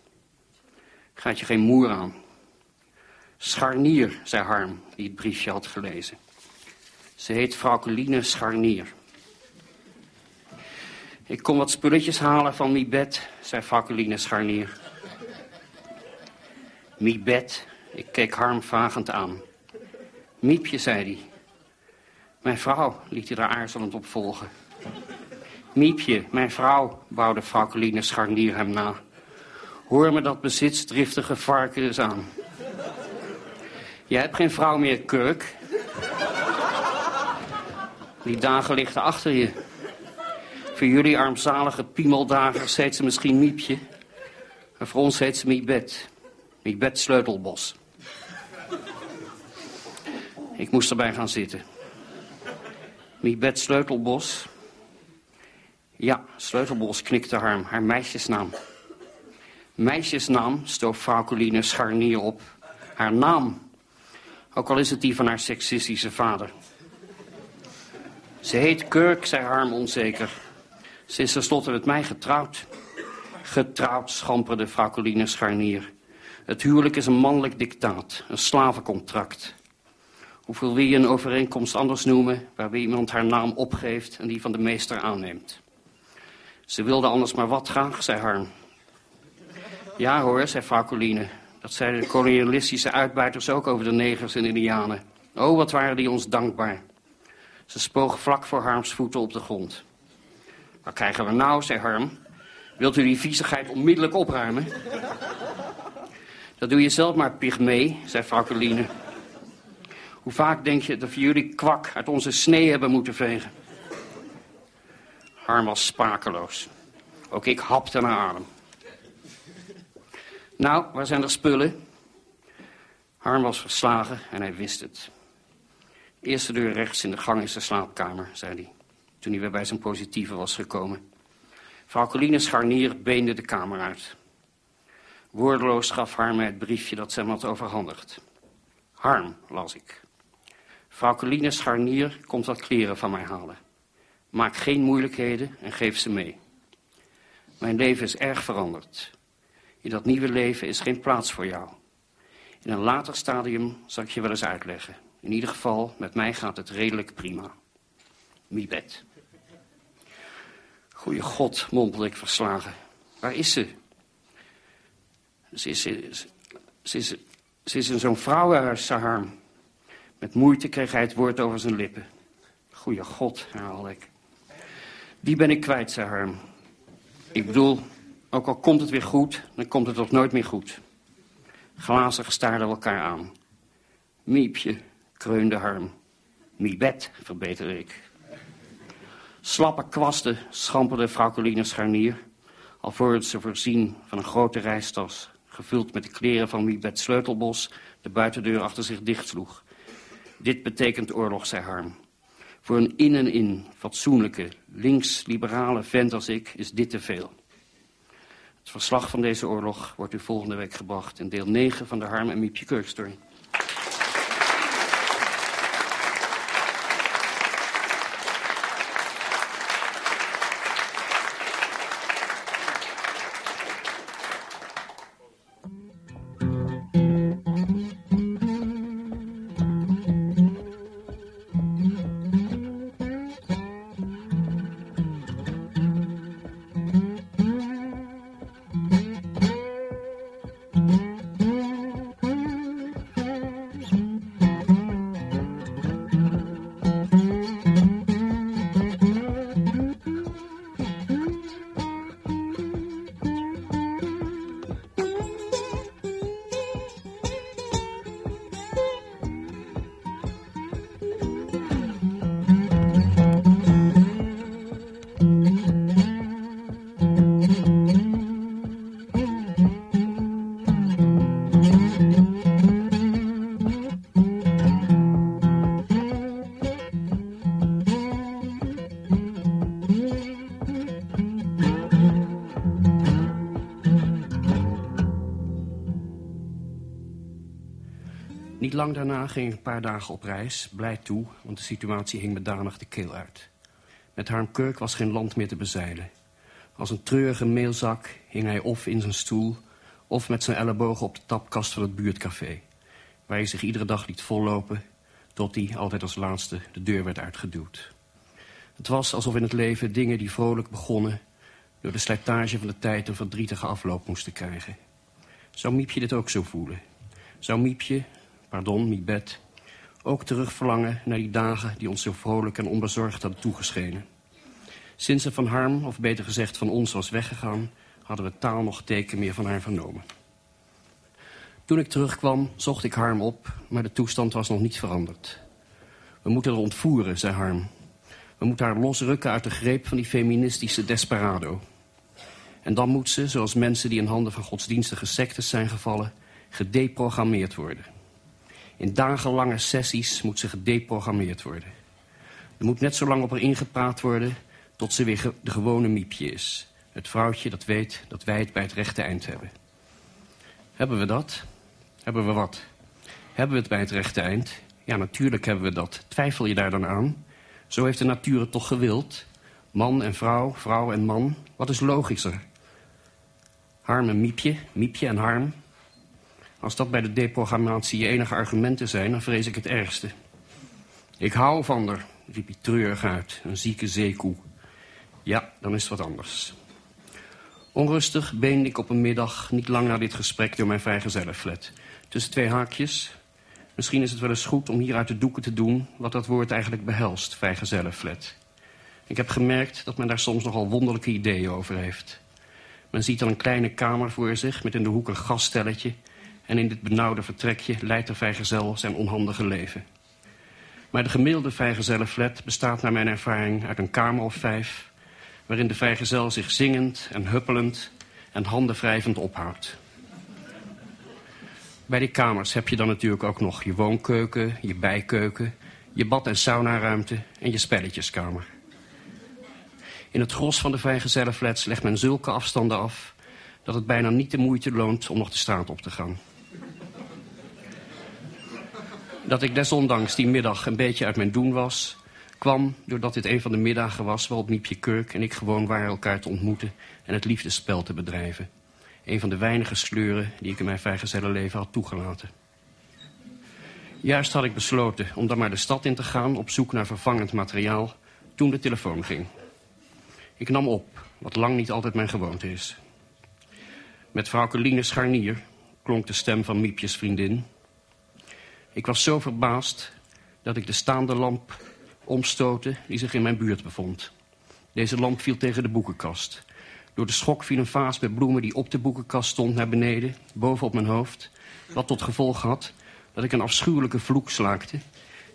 [SPEAKER 2] Gaat je geen moer aan? Scharnier, zei Harm, die het briefje had gelezen. Ze heet vrouw Scharnier. Ik kom wat spulletjes halen van mi bed, zei vrouw Scharnier. Mi bed, ik keek Harm vragend aan. Miepje, zei hij. Mijn vrouw, liet hij er aarzelend op volgen. Miepje, mijn vrouw, bouwde vrouw Scharnier hem na. Hoor me dat bezitsdriftige varken eens aan. Je hebt geen vrouw meer, Kurk. Die dagen liggen achter je. Voor jullie armzalige piemeldagers heet ze misschien Miepje. Maar voor ons heet ze Miebed. Miebed Sleutelbos. Ik moest erbij gaan zitten. Miebed Sleutelbos. Ja, Sleutelbos knikte Harm, haar meisjesnaam. Meisjesnaam stoof vrouw Scharnier op. Haar naam ook al is het die van haar seksistische vader. Ze heet Kirk, zei Harm onzeker. Ze is tenslotte met mij getrouwd. Getrouwd, schamperde vrouw Scharnier. Het huwelijk is een mannelijk dictaat, een slavencontract. Hoeveel wil je een overeenkomst anders noemen... waarbij iemand haar naam opgeeft en die van de meester aanneemt? Ze wilde anders maar wat graag, zei Harm. Ja hoor, zei vrouw dat zeiden de kolonialistische uitbuiters ook over de negers en indianen. Oh, wat waren die ons dankbaar. Ze spoog vlak voor Harms voeten op de grond. Wat krijgen we nou, zei Harm. Wilt u die viezigheid onmiddellijk opruimen? Dat doe je zelf maar, pygmee, zei vrouw Hoe vaak denk je dat we jullie kwak uit onze snee hebben moeten vegen? Harm was sprakeloos. Ook ik hapte naar adem. Nou, waar zijn er spullen? Harm was verslagen en hij wist het. Eerste deur rechts in de gang is de slaapkamer, zei hij, toen hij weer bij zijn positieve was gekomen. Vrouw Coline Scharnier beende de kamer uit. Woordeloos gaf Harm mij het briefje dat ze hem had overhandigd. Harm, las ik. Vrouw Coline Scharnier komt wat kleren van mij halen. Maak geen moeilijkheden en geef ze mee. Mijn leven is erg veranderd. In dat nieuwe leven is geen plaats voor jou. In een later stadium zal ik je wel eens uitleggen. In ieder geval, met mij gaat het redelijk prima. Miebed. Goeie god, mompelde ik verslagen. Waar is ze? Ze is, ze, ze is, ze is in zo'n vrouwenhuis, Sahar. Met moeite kreeg hij het woord over zijn lippen. Goeie god, herhaalde ik. Die ben ik kwijt, zei Harm. Ik bedoel, ook al komt het weer goed, dan komt het toch nooit meer goed. Glazig staarden elkaar aan. Miepje, kreunde Harm. Miebet, verbeterde ik. Slappe kwasten schamperde vrouw Coline Scharnier... alvorens ze voorzien van een grote reistas... gevuld met de kleren van Miebet Sleutelbos... de buitendeur achter zich dichtsloeg. Dit betekent oorlog, zei Harm. Voor een in en in fatsoenlijke, links-liberale vent als ik is dit te veel. Het verslag van deze oorlog wordt u volgende week gebracht in deel 9 van de Harm en Miepje Kurkstory. Lang daarna ging ik een paar dagen op reis, blij toe, want de situatie hing me danig de keel uit. Met Harm Kurk was geen land meer te bezeilen. Als een treurige meelzak hing hij of in zijn stoel... of met zijn ellebogen op de tapkast van het buurtcafé... waar hij zich iedere dag liet vollopen... tot hij, altijd als laatste, de deur werd uitgeduwd. Het was alsof in het leven dingen die vrolijk begonnen... door de slijtage van de tijd een verdrietige afloop moesten krijgen. Zou Miepje dit ook zo voelen? Zou Miepje, pardon, Miebet, ook terugverlangen naar die dagen die ons zo vrolijk en onbezorgd hadden toegeschenen. Sinds ze van Harm, of beter gezegd van ons, was weggegaan, hadden we taal nog teken meer van haar vernomen. Toen ik terugkwam, zocht ik Harm op, maar de toestand was nog niet veranderd. We moeten haar ontvoeren, zei Harm. We moeten haar losrukken uit de greep van die feministische desperado. En dan moet ze, zoals mensen die in handen van godsdienstige sectes zijn gevallen, gedeprogrammeerd worden. In dagenlange sessies moet ze gedeprogrammeerd worden. Er moet net zo lang op haar ingepraat worden tot ze weer de gewone miepje is. Het vrouwtje dat weet dat wij het bij het rechte eind hebben. Hebben we dat? Hebben we wat? Hebben we het bij het rechte eind? Ja, natuurlijk hebben we dat. Twijfel je daar dan aan? Zo heeft de natuur het toch gewild? Man en vrouw, vrouw en man. Wat is logischer? Harm en miepje, miepje en harm. Als dat bij de deprogrammatie je enige argumenten zijn, dan vrees ik het ergste. Ik hou van haar, riep hij treurig uit, een zieke zeekoe. Ja, dan is het wat anders. Onrustig beende ik op een middag, niet lang na dit gesprek, door mijn vrijgezellenflat. Tussen twee haakjes. Misschien is het wel eens goed om hier uit de doeken te doen wat dat woord eigenlijk behelst, vrijgezellenflat. Ik heb gemerkt dat men daar soms nogal wonderlijke ideeën over heeft. Men ziet dan een kleine kamer voor zich met in de hoek een gasstelletje en in dit benauwde vertrekje leidt de vrijgezel zijn onhandige leven. Maar de gemiddelde vrijgezellenflat bestaat naar mijn ervaring uit een kamer of vijf... waarin de vrijgezel zich zingend en huppelend en handenwrijvend ophoudt. Bij die kamers heb je dan natuurlijk ook nog je woonkeuken, je bijkeuken... je bad- en saunaruimte en je spelletjeskamer. In het gros van de vrijgezellenflats legt men zulke afstanden af... dat het bijna niet de moeite loont om nog de straat op te gaan dat ik desondanks die middag een beetje uit mijn doen was... kwam doordat dit een van de middagen was waarop Miepje Kurk en ik gewoon waren elkaar te ontmoeten... en het liefdespel te bedrijven. Een van de weinige sleuren die ik in mijn vrijgezellenleven had toegelaten. Juist had ik besloten om dan maar de stad in te gaan op zoek naar vervangend materiaal... toen de telefoon ging. Ik nam op, wat lang niet altijd mijn gewoonte is. Met vrouw Coline Scharnier klonk de stem van Miepjes vriendin... Ik was zo verbaasd dat ik de staande lamp omstootte die zich in mijn buurt bevond. Deze lamp viel tegen de boekenkast. Door de schok viel een vaas met bloemen die op de boekenkast stond naar beneden, boven op mijn hoofd. Wat tot gevolg had dat ik een afschuwelijke vloek slaakte,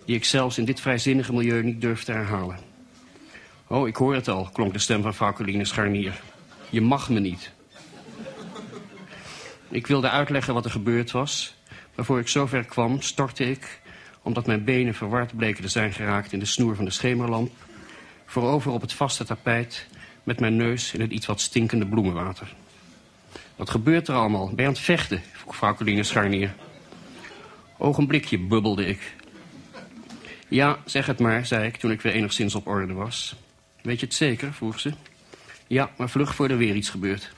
[SPEAKER 2] die ik zelfs in dit vrijzinnige milieu niet durfde herhalen. Oh, ik hoor het al, klonk de stem van Vaukeline Scharnier. Je mag me niet. Ik wilde uitleggen wat er gebeurd was, maar voor ik zover kwam, stortte ik, omdat mijn benen verward bleken te zijn geraakt in de snoer van de schemerlamp, voorover op het vaste tapijt met mijn neus in het iets wat stinkende bloemenwater. Wat gebeurt er allemaal? Ben je aan het vechten? vroeg Scharnier. Ogenblikje, bubbelde ik. Ja, zeg het maar, zei ik toen ik weer enigszins op orde was. Weet je het zeker? vroeg ze. Ja, maar vlug voor er weer iets gebeurt.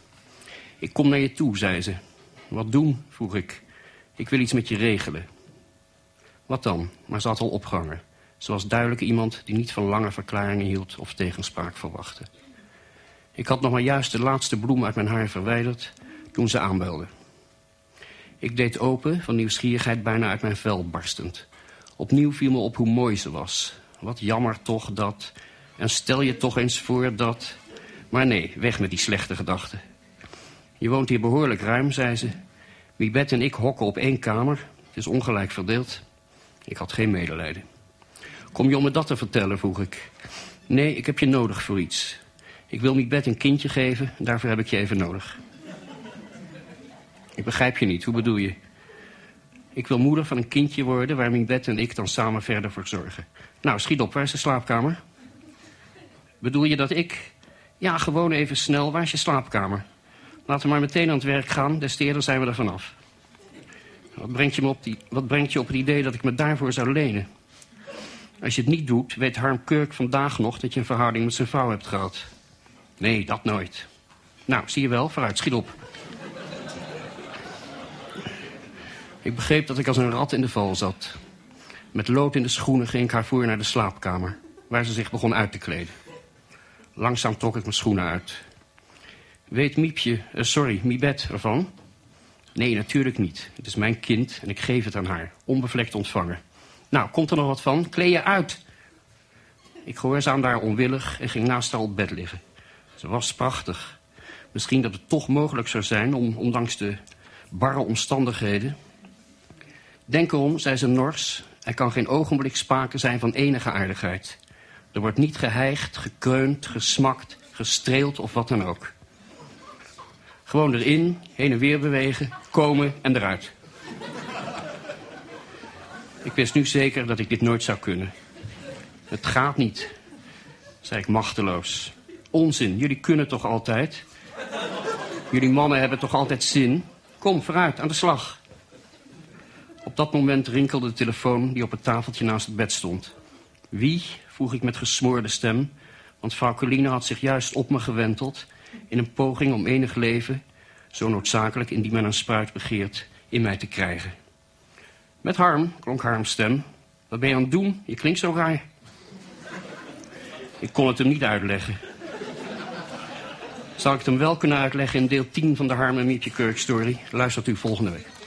[SPEAKER 2] Ik kom naar je toe, zei ze. Wat doen? vroeg ik. Ik wil iets met je regelen. Wat dan? Maar ze had al opgehangen. Ze was duidelijk iemand die niet van lange verklaringen hield of tegenspraak verwachtte. Ik had nog maar juist de laatste bloem uit mijn haar verwijderd toen ze aanbelde. Ik deed open, van nieuwsgierigheid bijna uit mijn vel barstend. Opnieuw viel me op hoe mooi ze was. Wat jammer toch dat... En stel je toch eens voor dat... Maar nee, weg met die slechte gedachten. Je woont hier behoorlijk ruim, zei ze. Mibet en ik hokken op één kamer. Het is ongelijk verdeeld. Ik had geen medelijden. Kom je om me dat te vertellen, vroeg ik. Nee, ik heb je nodig voor iets. Ik wil Mibet een kindje geven, daarvoor heb ik je even nodig. Ik begrijp je niet, hoe bedoel je? Ik wil moeder van een kindje worden waar Mibet en ik dan samen verder voor zorgen. Nou, schiet op, waar is de slaapkamer? Bedoel je dat ik... Ja, gewoon even snel, waar is je slaapkamer? Laten we maar meteen aan het werk gaan, des te eerder zijn we er vanaf. Wat brengt, je op die, wat brengt je op het idee dat ik me daarvoor zou lenen? Als je het niet doet, weet Harm Kurk vandaag nog dat je een verhouding met zijn vrouw hebt gehad. Nee, dat nooit. Nou, zie je wel, vooruit, schiet op. Ik begreep dat ik als een rat in de val zat. Met lood in de schoenen ging ik haar voor naar de slaapkamer, waar ze zich begon uit te kleden. Langzaam trok ik mijn schoenen uit. Weet Miepje, uh, sorry, Miebet ervan? Nee, natuurlijk niet. Het is mijn kind en ik geef het aan haar. Onbevlekt ontvangen. Nou, komt er nog wat van? Kleed je uit. Ik gehoorzaam daar onwillig en ging naast haar op bed liggen. Ze was prachtig. Misschien dat het toch mogelijk zou zijn om, ondanks de barre omstandigheden... Denk erom, zei ze nors, er kan geen ogenblik sprake zijn van enige aardigheid. Er wordt niet geheigd, gekreund, gesmakt, gestreeld of wat dan ook. Gewoon erin, heen en weer bewegen, komen en eruit. Ik wist nu zeker dat ik dit nooit zou kunnen. Het gaat niet, zei ik machteloos. Onzin, jullie kunnen toch altijd? Jullie mannen hebben toch altijd zin? Kom, vooruit, aan de slag. Op dat moment rinkelde de telefoon die op het tafeltje naast het bed stond. Wie? vroeg ik met gesmoorde stem, want vrouw Coline had zich juist op me gewenteld... in een poging om enig leven, zo noodzakelijk indien men een spruit begeert, in mij te krijgen. Met Harm, klonk Harms stem. Wat ben je aan het doen? Je klinkt zo raar. Ik kon het hem niet uitleggen. Zal ik het hem wel kunnen uitleggen in deel 10 van de Harm en Mietje Kirk story? Luistert u volgende week.